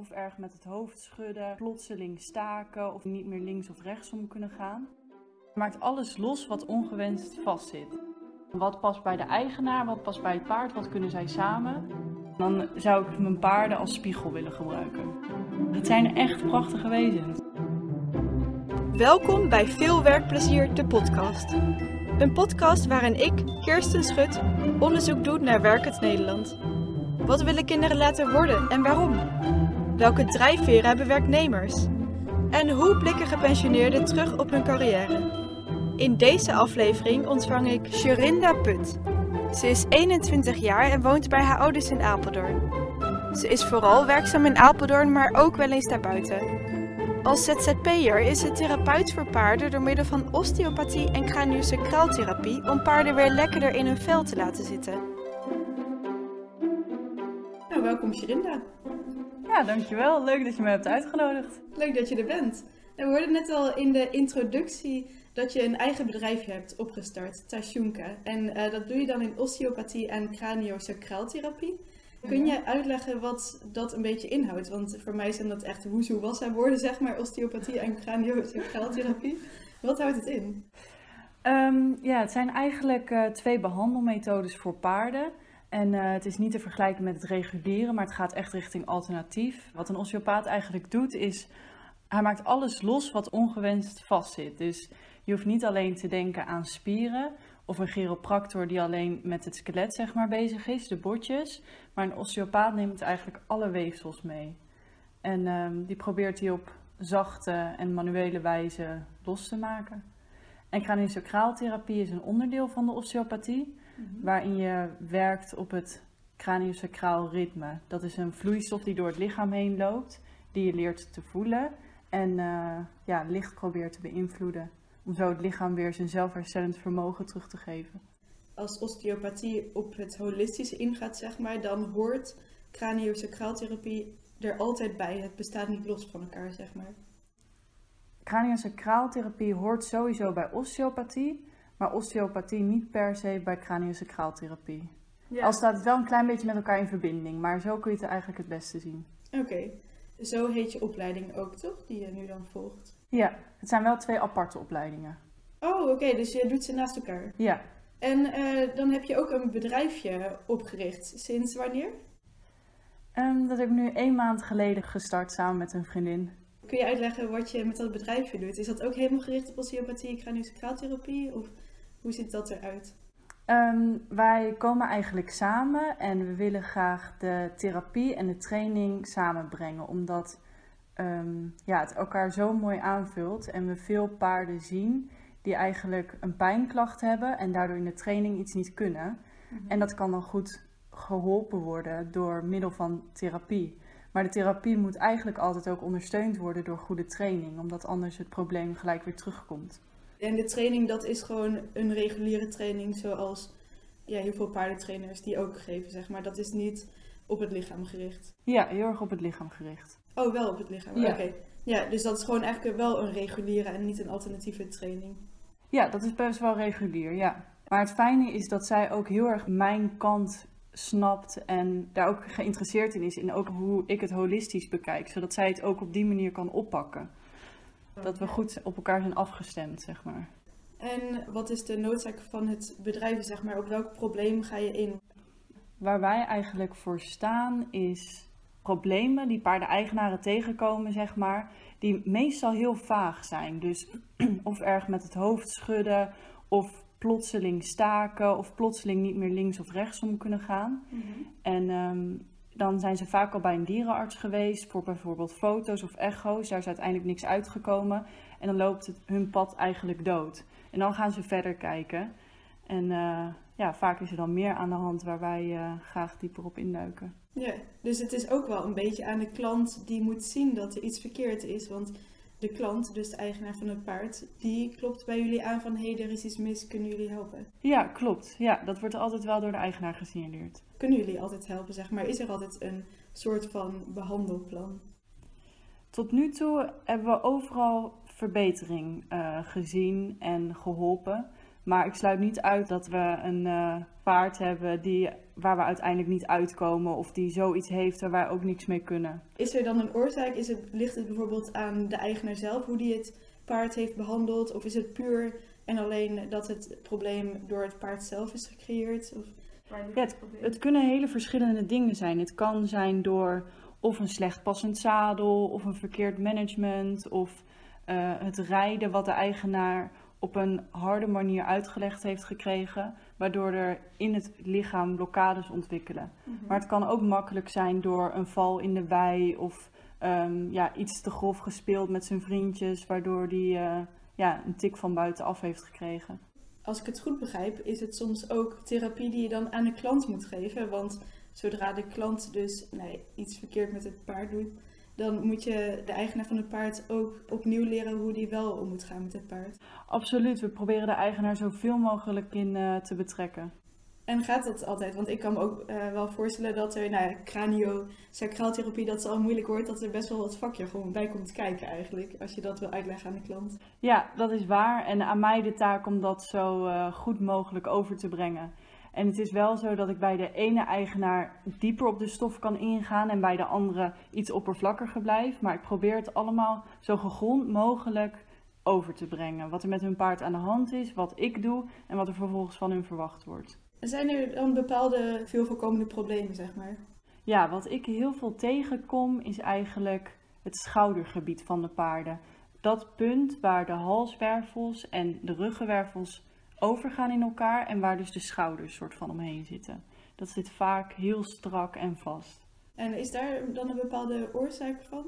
of erg met het hoofd schudden, plotseling staken of niet meer links of rechtsom kunnen gaan. Maakt alles los wat ongewenst vastzit. Wat past bij de eigenaar, wat past bij het paard, wat kunnen zij samen? Dan zou ik mijn paarden als spiegel willen gebruiken. Het zijn echt prachtige wezens. Welkom bij Veel Werkplezier, de podcast. Een podcast waarin ik, Kirsten Schut, onderzoek doe naar werkend Nederland. Wat willen kinderen laten worden en waarom? Welke drijfveren hebben werknemers? En hoe blikken gepensioneerden terug op hun carrière? In deze aflevering ontvang ik Shurinda Put. Ze is 21 jaar en woont bij haar ouders in Apeldoorn. Ze is vooral werkzaam in Apeldoorn, maar ook wel eens daarbuiten. Als ZZP'er is ze therapeut voor paarden door middel van osteopathie en craniosacraaltherapie om paarden weer lekkerder in hun vel te laten zitten. Nou, welkom Shirinda. Ja, dankjewel. Leuk dat je me hebt uitgenodigd. Leuk dat je er bent. En we hoorden net al in de introductie dat je een eigen bedrijfje hebt opgestart, Tashunka. En uh, dat doe je dan in osteopathie en craniosacraaltherapie. Kun je uitleggen wat dat een beetje inhoudt? Want voor mij zijn dat echt woezoe wassa woorden, zeg maar, osteopathie en craniosacraaltherapie. Wat houdt het in? Um, ja, het zijn eigenlijk uh, twee behandelmethodes voor paarden. En uh, het is niet te vergelijken met het regulieren, maar het gaat echt richting alternatief. Wat een osteopaat eigenlijk doet, is hij maakt alles los wat ongewenst vastzit. Dus je hoeft niet alleen te denken aan spieren, of een chiropractor die alleen met het skelet zeg maar, bezig is, de botjes. Maar een osteopaat neemt eigenlijk alle weefsels mee. En um, die probeert hij op zachte en manuele wijze los te maken. En craniosacraaltherapie is een onderdeel van de osteopathie, -hmm. waarin je werkt op het craniosacraal ritme. Dat is een vloeistof die door het lichaam heen loopt, die je leert te voelen en uh, ja, licht probeert te beïnvloeden om zo het lichaam weer zijn zelfherstellend vermogen terug te geven. Als osteopathie op het holistische ingaat, zeg maar, dan hoort craniosacraaltherapie er altijd bij. Het bestaat niet los van elkaar, zeg maar. Craniosacraaltherapie hoort sowieso bij osteopathie, maar osteopathie niet per se bij craniosacraaltherapie. Ja. Al staat het wel een klein beetje met elkaar in verbinding, maar zo kun je het eigenlijk het beste zien. Oké, okay. zo heet je opleiding ook, toch? Die je nu dan volgt. Ja, het zijn wel twee aparte opleidingen. Oh, oké, okay, dus je doet ze naast elkaar. Ja. En uh, dan heb je ook een bedrijfje opgericht. Sinds wanneer? Um, dat heb ik nu één maand geleden gestart samen met een vriendin. Kun je uitleggen wat je met dat bedrijfje doet? Is dat ook helemaal gericht op osteopathie, craniosacraaltherapie? Of hoe ziet dat eruit? Um, wij komen eigenlijk samen en we willen graag de therapie en de training samenbrengen. Omdat um, ja, het elkaar zo mooi aanvult en we veel paarden zien die eigenlijk een pijnklacht hebben en daardoor in de training iets niet kunnen. Mm-hmm. En dat kan dan goed geholpen worden door middel van therapie. Maar de therapie moet eigenlijk altijd ook ondersteund worden door goede training, omdat anders het probleem gelijk weer terugkomt. En de training, dat is gewoon een reguliere training zoals ja, heel veel paardentrainers die ook geven, zeg maar. Dat is niet op het lichaam gericht. Ja, heel erg op het lichaam gericht. Oh, wel op het lichaam. Ja. Oké. Ja, dus dat is gewoon eigenlijk wel een reguliere en niet een alternatieve training. Ja, dat is best wel regulier, ja. Maar het fijne is dat zij ook heel erg mijn kant snapt en daar ook geïnteresseerd in is. In ook hoe ik het holistisch bekijk, zodat zij het ook op die manier kan oppakken. Dat we goed op elkaar zijn afgestemd, zeg maar. En wat is de noodzaak van het bedrijf, zeg maar? Op welk probleem ga je in? Waar wij eigenlijk voor staan is problemen die paardeneigenaren tegenkomen, zeg maar, die meestal heel vaag zijn. Dus of erg met het hoofd schudden, of plotseling staken, of plotseling niet meer links of rechtsom kunnen gaan. Mm -hmm. En um, dan zijn ze vaak al bij een dierenarts geweest voor bijvoorbeeld foto's of echo's. Daar is uiteindelijk niks uitgekomen. En dan loopt het, hun pad eigenlijk dood. En dan gaan ze verder kijken. En uh, ja, vaak is er dan meer aan de hand waar wij uh, graag dieper op induiken. Ja, dus het is ook wel een beetje aan de klant die moet zien dat er iets verkeerd is. Want de klant, dus de eigenaar van het paard, die klopt bij jullie aan van hé, hey, er is iets mis, kunnen jullie helpen? Ja, klopt. Ja, dat wordt altijd wel door de eigenaar gesignaleerd. Kunnen jullie altijd helpen, zeg maar? Is er altijd een soort van behandelplan? Tot nu toe hebben we overal verbetering uh, gezien en geholpen. Maar ik sluit niet uit dat we een uh, paard hebben die, waar we uiteindelijk niet uitkomen of die zoiets heeft waar wij ook niks mee kunnen. Is er dan een oorzaak? Is het, ligt het bijvoorbeeld aan de eigenaar zelf, hoe die het paard heeft behandeld? Of is het puur en alleen dat het probleem door het paard zelf is gecreëerd? Of ja, het, het kunnen hele verschillende dingen zijn. Het kan zijn door of een slecht passend zadel, of een verkeerd management, of uh, het rijden wat de eigenaar op een harde manier uitgelegd heeft gekregen, waardoor er in het lichaam blokkades ontwikkelen. Mm -hmm. Maar het kan ook makkelijk zijn door een val in de wei of um, ja, iets te grof gespeeld met zijn vriendjes, waardoor die uh, ja, een tik van buitenaf heeft gekregen. Als ik het goed begrijp, is het soms ook therapie die je dan aan de klant moet geven. Want zodra de klant dus nee, iets verkeerd met het paard doet, dan moet je de eigenaar van het paard ook opnieuw leren hoe die wel om moet gaan met het paard. Absoluut, we proberen de eigenaar zoveel mogelijk in uh, te betrekken. En gaat dat altijd? Want ik kan me ook uh, wel voorstellen dat er, nou ja, cranio-sacraaltherapie, dat het al moeilijk wordt, dat er best wel wat vakje gewoon bij komt kijken eigenlijk, als je dat wil uitleggen aan de klant. Ja, dat is waar. En aan mij de taak om dat zo uh, goed mogelijk over te brengen. En het is wel zo dat ik bij de ene eigenaar dieper op de stof kan ingaan en bij de andere iets oppervlakkiger blijf. Maar ik probeer het allemaal zo gegrond mogelijk over te brengen. Wat er met hun paard aan de hand is, wat ik doe en wat er vervolgens van hun verwacht wordt. Zijn er dan bepaalde veel voorkomende problemen, zeg maar? Ja, wat ik heel veel tegenkom is eigenlijk het schoudergebied van de paarden. Dat punt waar de halswervels en de ruggenwervels overgaan in elkaar en waar dus de schouders soort van omheen zitten. Dat zit vaak heel strak en vast. En is daar dan een bepaalde oorzaak van?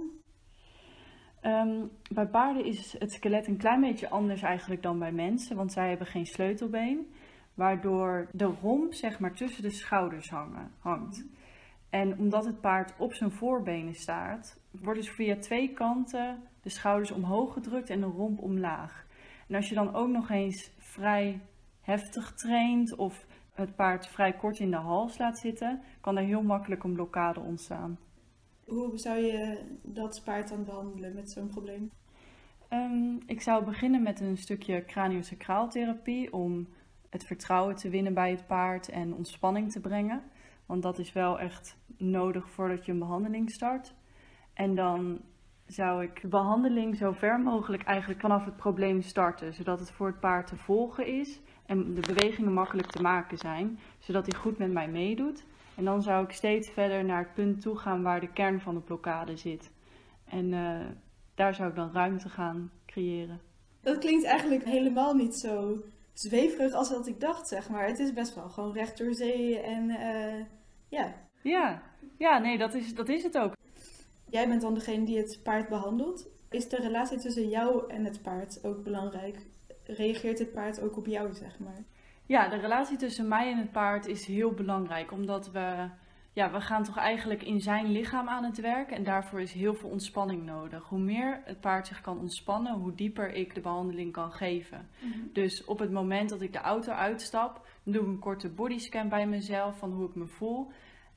Um, bij paarden is het skelet een klein beetje anders eigenlijk dan bij mensen, want zij hebben geen sleutelbeen, waardoor de romp zeg maar tussen de schouders hangen, hangt. En omdat het paard op zijn voorbenen staat, worden dus via twee kanten de schouders omhoog gedrukt en de romp omlaag. En als je dan ook nog eens vrij heftig traint of het paard vrij kort in de hals laat zitten, kan er heel makkelijk een blokkade ontstaan. Hoe zou je dat paard dan behandelen met zo'n probleem? Um, ik zou beginnen met een stukje craniosacraaltherapie om het vertrouwen te winnen bij het paard en ontspanning te brengen. Want dat is wel echt nodig voordat je een behandeling start. En dan zou ik de behandeling zo ver mogelijk eigenlijk vanaf het probleem starten, zodat het voor het paard te volgen is en de bewegingen makkelijk te maken zijn, zodat hij goed met mij meedoet. En dan zou ik steeds verder naar het punt toe gaan waar de kern van de blokkade zit. En uh, daar zou ik dan ruimte gaan creëren. Dat klinkt eigenlijk helemaal niet zo zweverig als wat ik dacht, zeg maar. Het is best wel gewoon recht door zee en uh, ja. Ja, ja nee, dat is, dat is het ook. Jij bent dan degene die het paard behandelt. Is de relatie tussen jou en het paard ook belangrijk? Reageert het paard ook op jou, zeg maar? Ja, de relatie tussen mij en het paard is heel belangrijk. Omdat we, ja, we gaan toch eigenlijk in zijn lichaam aan het werk. En daarvoor is heel veel ontspanning nodig. Hoe meer het paard zich kan ontspannen, hoe dieper ik de behandeling kan geven. Mm -hmm. Dus op het moment dat ik de auto uitstap, doe ik een korte bodyscan bij mezelf van hoe ik me voel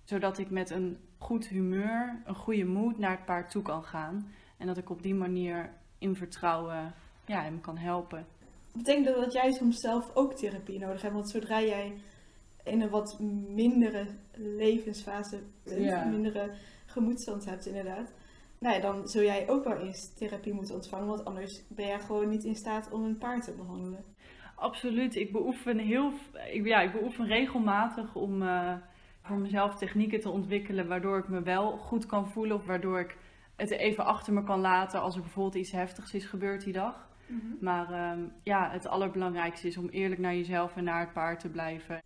zodat ik met een goed humeur, een goede moed naar het paard toe kan gaan. En dat ik op die manier in vertrouwen ja, hem kan helpen. Betekent dat dat jij soms zelf ook therapie nodig hebt? Want zodra jij in een wat mindere levensfase bent, ja. mindere gemoedstand hebt inderdaad, nou ja, dan zul jij ook wel eens therapie moeten ontvangen, want anders ben jij gewoon niet in staat om een paard te behandelen. Absoluut. Ik beoefen, heel, ik, ja, ik beoefen regelmatig om... Uh, voor mezelf technieken te ontwikkelen waardoor ik me wel goed kan voelen of waardoor ik het even achter me kan laten als er bijvoorbeeld iets heftigs is gebeurd die dag. Mm -hmm. Maar um, ja, het allerbelangrijkste is om eerlijk naar jezelf en naar het paard te blijven.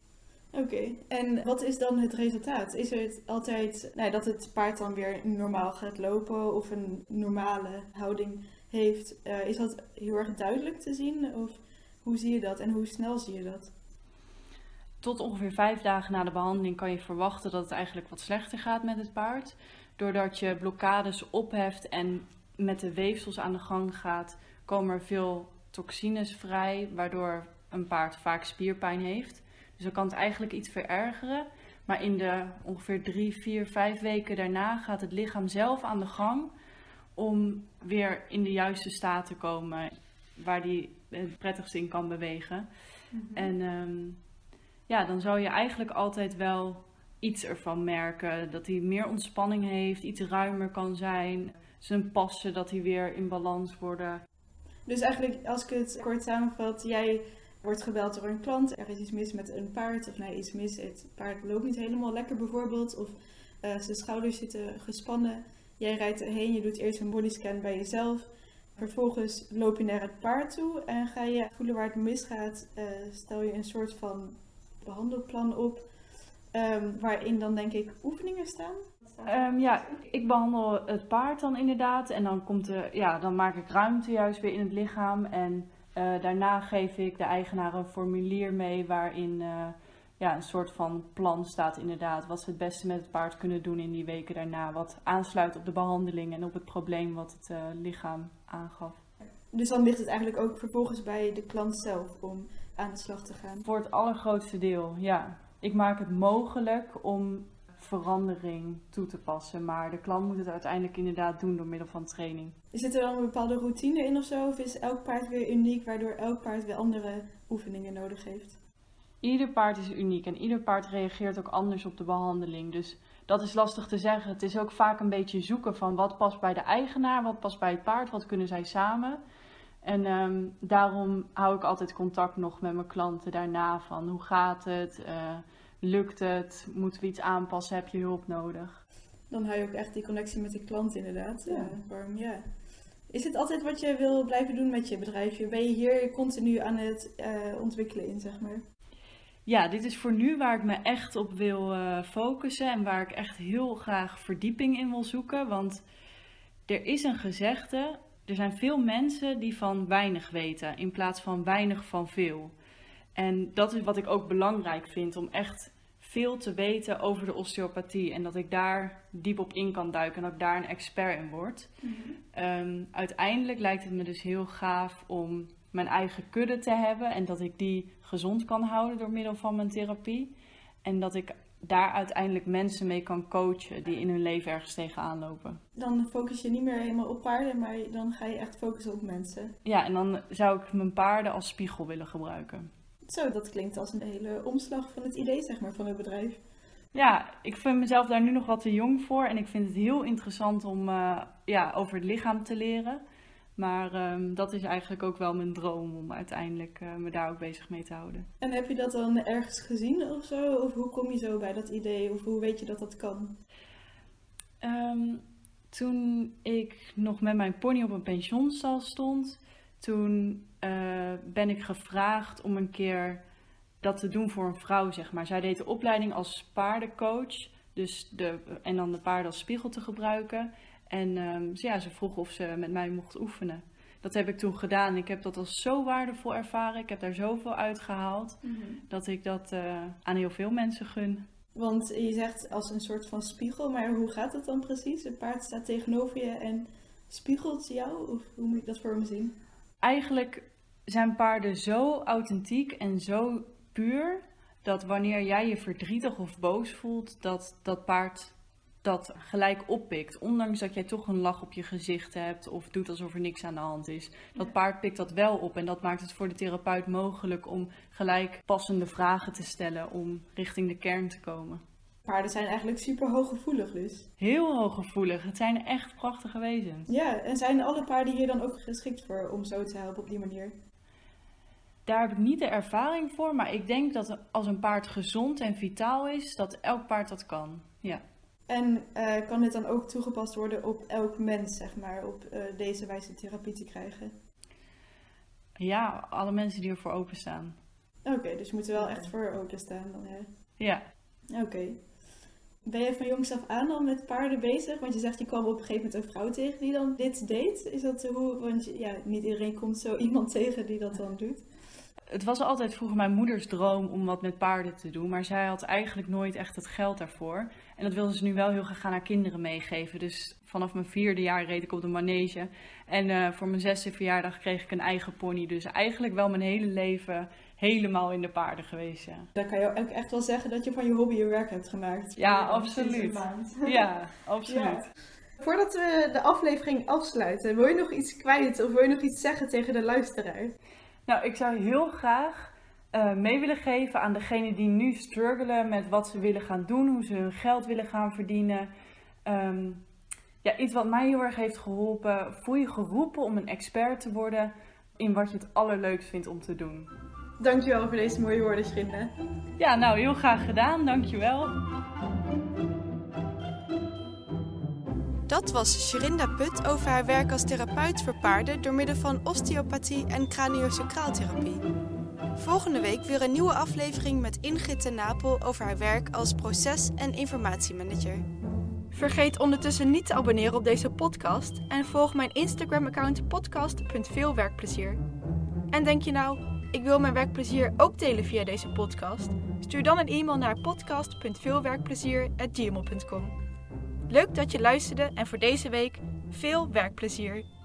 Oké, en wat is dan het resultaat? Is het altijd nou, dat het paard dan weer normaal gaat lopen of een normale houding heeft? Uh, is dat heel erg duidelijk te zien? Of hoe zie je dat en hoe snel zie je dat? tot ongeveer vijf dagen na de behandeling kan je verwachten dat het eigenlijk wat slechter gaat met het paard. Doordat je blokkades opheft en met de weefsels aan de gang gaat, komen er veel toxines vrij, waardoor een paard vaak spierpijn heeft. Dus dan kan het eigenlijk iets verergeren. Maar in de ongeveer drie, vier, vijf weken daarna gaat het lichaam zelf aan de gang om weer in de juiste staat te komen waar die het prettigst in kan bewegen. Mhm. En ehm, ja, dan zou je eigenlijk altijd wel iets ervan merken. Dat hij meer ontspanning heeft, iets ruimer kan zijn. Zijn passen, dat hij weer in balans worden. Dus eigenlijk, als ik het kort samenvat, jij wordt gebeld door een klant. Er is iets mis met een paard. Of nee, iets mis. Het paard loopt niet helemaal lekker bijvoorbeeld. Of uh, zijn schouders zitten gespannen. Jij rijdt erheen, je doet eerst een bodyscan bij jezelf. Vervolgens loop je naar het paard toe en ga je voelen waar het misgaat. Uh, stel je een soort van behandelplan op. Um, waarin dan denk ik oefeningen staan. Um, ja, ik behandel het paard dan inderdaad. En dan, komt er, ja, dan maak ik ruimte juist weer in het lichaam. En uh, daarna geef ik de eigenaar een formulier mee waarin uh, ja, een soort van plan staat inderdaad. Wat ze het beste met het paard kunnen doen in die weken daarna. Wat aansluit op de behandeling en op het probleem wat het uh, lichaam aangaf. Dus dan ligt het eigenlijk ook vervolgens bij de klant zelf om aan de slag te gaan? Voor het allergrootste deel, ja. Ik maak het mogelijk om verandering toe te passen. Maar de klant moet het uiteindelijk inderdaad doen door middel van training. Zit er dan een bepaalde routine in of zo? Of is elk paard weer uniek, waardoor elk paard weer andere oefeningen nodig heeft? Ieder paard is uniek en ieder paard reageert ook anders op de behandeling. Dus dat is lastig te zeggen. Het is ook vaak een beetje zoeken van wat past bij de eigenaar, wat past bij het paard, wat kunnen zij samen. En ehm, daarom hou ik altijd contact nog met mijn klanten daarna van hoe gaat het, uh, lukt het, moeten we iets aanpassen, heb je hulp nodig. Dan hou je ook echt die connectie met de klant inderdaad. Ja. Uh, ja. Is het altijd wat je wil blijven doen met je bedrijfje? Ben je hier continu aan het uh, ontwikkelen in, zeg maar? Ja, dit is voor nu waar ik me echt op wil focussen en waar ik echt heel graag verdieping in wil zoeken. Want er is een gezegde, er zijn veel mensen die van weinig weten in plaats van weinig van veel. En dat is wat ik ook belangrijk vind, om echt veel te weten over de osteopathie. En dat ik daar diep op in kan duiken en dat ik daar een expert in word. Mhm. Ehm, uiteindelijk lijkt het me dus heel gaaf om mijn eigen kudde te hebben en dat ik die gezond kan houden door middel van mijn therapie. En dat ik daar uiteindelijk mensen mee kan coachen die in hun leven ergens tegenaan lopen. Dan focus je niet meer helemaal op paarden, maar dan ga je echt focussen op mensen. Ja, en dan zou ik mijn paarden als spiegel willen gebruiken. Zo, dat klinkt als een hele omslag van het idee, zeg maar, van het bedrijf. Ja, ik vind mezelf daar nu nog wat te jong voor en ik vind het heel interessant om uh, ja, over het lichaam te leren. Maar um, dat is eigenlijk ook wel mijn droom om uiteindelijk uh, me daar ook bezig mee te houden. En heb je dat dan ergens gezien of zo? Of hoe kom je zo bij dat idee? Of hoe weet je dat dat kan? Um, toen ik nog met mijn pony op een pensionstal stond, toen uh, ben ik gevraagd om een keer dat te doen voor een vrouw, zeg maar. Zij deed de opleiding als paardencoach. Dus de, en dan de paarden als spiegel te gebruiken. En um, ja, ze vroeg of ze met mij mocht oefenen. Dat heb ik toen gedaan. Ik heb dat als zo waardevol ervaren. Ik heb daar zoveel uitgehaald. Mm -hmm. Dat ik dat uh, aan heel veel mensen gun. Want je zegt als een soort van spiegel. Maar hoe gaat het dan precies? Een paard staat tegenover je en spiegelt jou? Of hoe moet ik dat voor me zien? Eigenlijk zijn paarden zo authentiek en zo puur. Dat wanneer jij je verdrietig of boos voelt, dat dat paard dat gelijk oppikt. Ondanks dat jij toch een lach op je gezicht hebt of doet alsof er niks aan de hand is. Dat paard pikt dat wel op en dat maakt het voor de therapeut mogelijk om gelijk passende vragen te stellen om richting de kern te komen. Paarden zijn eigenlijk super hooggevoelig dus. Heel hooggevoelig. Het zijn echt prachtige wezens. Ja, en zijn alle paarden hier dan ook geschikt voor om zo te helpen op die manier? Daar heb ik niet de ervaring voor, maar ik denk dat als een paard gezond en vitaal is, dat elk paard dat kan. Ja. En uh, kan dit dan ook toegepast worden op elk mens, zeg maar, op uh, deze wijze therapie te krijgen? Ja, alle mensen die ervoor openstaan. Oké, okay, dus je moet er wel echt voor openstaan dan, hè? Ja. Oké. Okay. Ben je van jongs af aan al met paarden bezig? Want je zegt je kwam op een gegeven moment een vrouw tegen die dan dit deed. Is dat hoe? Want ja, niet iedereen komt zo iemand tegen die dat dan doet het was altijd vroeger mijn moeders droom om wat met paarden te doen. Maar zij had eigenlijk nooit echt het geld daarvoor. En dat wilde ze nu wel heel graag aan haar kinderen meegeven. Dus vanaf mijn vierde jaar reed ik op de manege. En uh, voor mijn zesde verjaardag kreeg ik een eigen pony. Dus eigenlijk wel mijn hele leven helemaal in de paarden geweest. Ja. Dan kan je ook echt wel zeggen dat je van je hobby een werk hebt gemaakt. Ja, absoluut. Ja, absoluut. Ja. Voordat we de aflevering afsluiten, wil je nog iets kwijt of wil je nog iets zeggen tegen de luisteraar? Nou, ik zou heel graag eh, mee willen geven aan degenen die nu struggelen met wat ze willen gaan doen, hoe ze hun geld willen gaan verdienen. Ehm, ja, iets wat mij heel erg heeft geholpen. Voel je geroepen om een expert te worden in wat je het allerleukst vindt om te doen. Dankjewel voor deze mooie woorden, Schrinde. Ja, nou heel graag gedaan. Dankjewel. Dat was Sherinda Put over haar werk als therapeut voor paarden door middel van osteopathie en craniosacraaltherapie. Volgende week weer een nieuwe aflevering met Ingrid ten Napel over haar werk als proces- en informatiemanager. Vergeet ondertussen niet te abonneren op deze podcast en volg mijn Instagram-account podcast.veelwerkplezier. En denk je nou, ik wil mijn werkplezier ook delen via deze podcast? Stuur dan een e-mail naar podcast.veelwerkplezier.gmail.com. Leuk dat je luisterde en voor deze week veel werkplezier!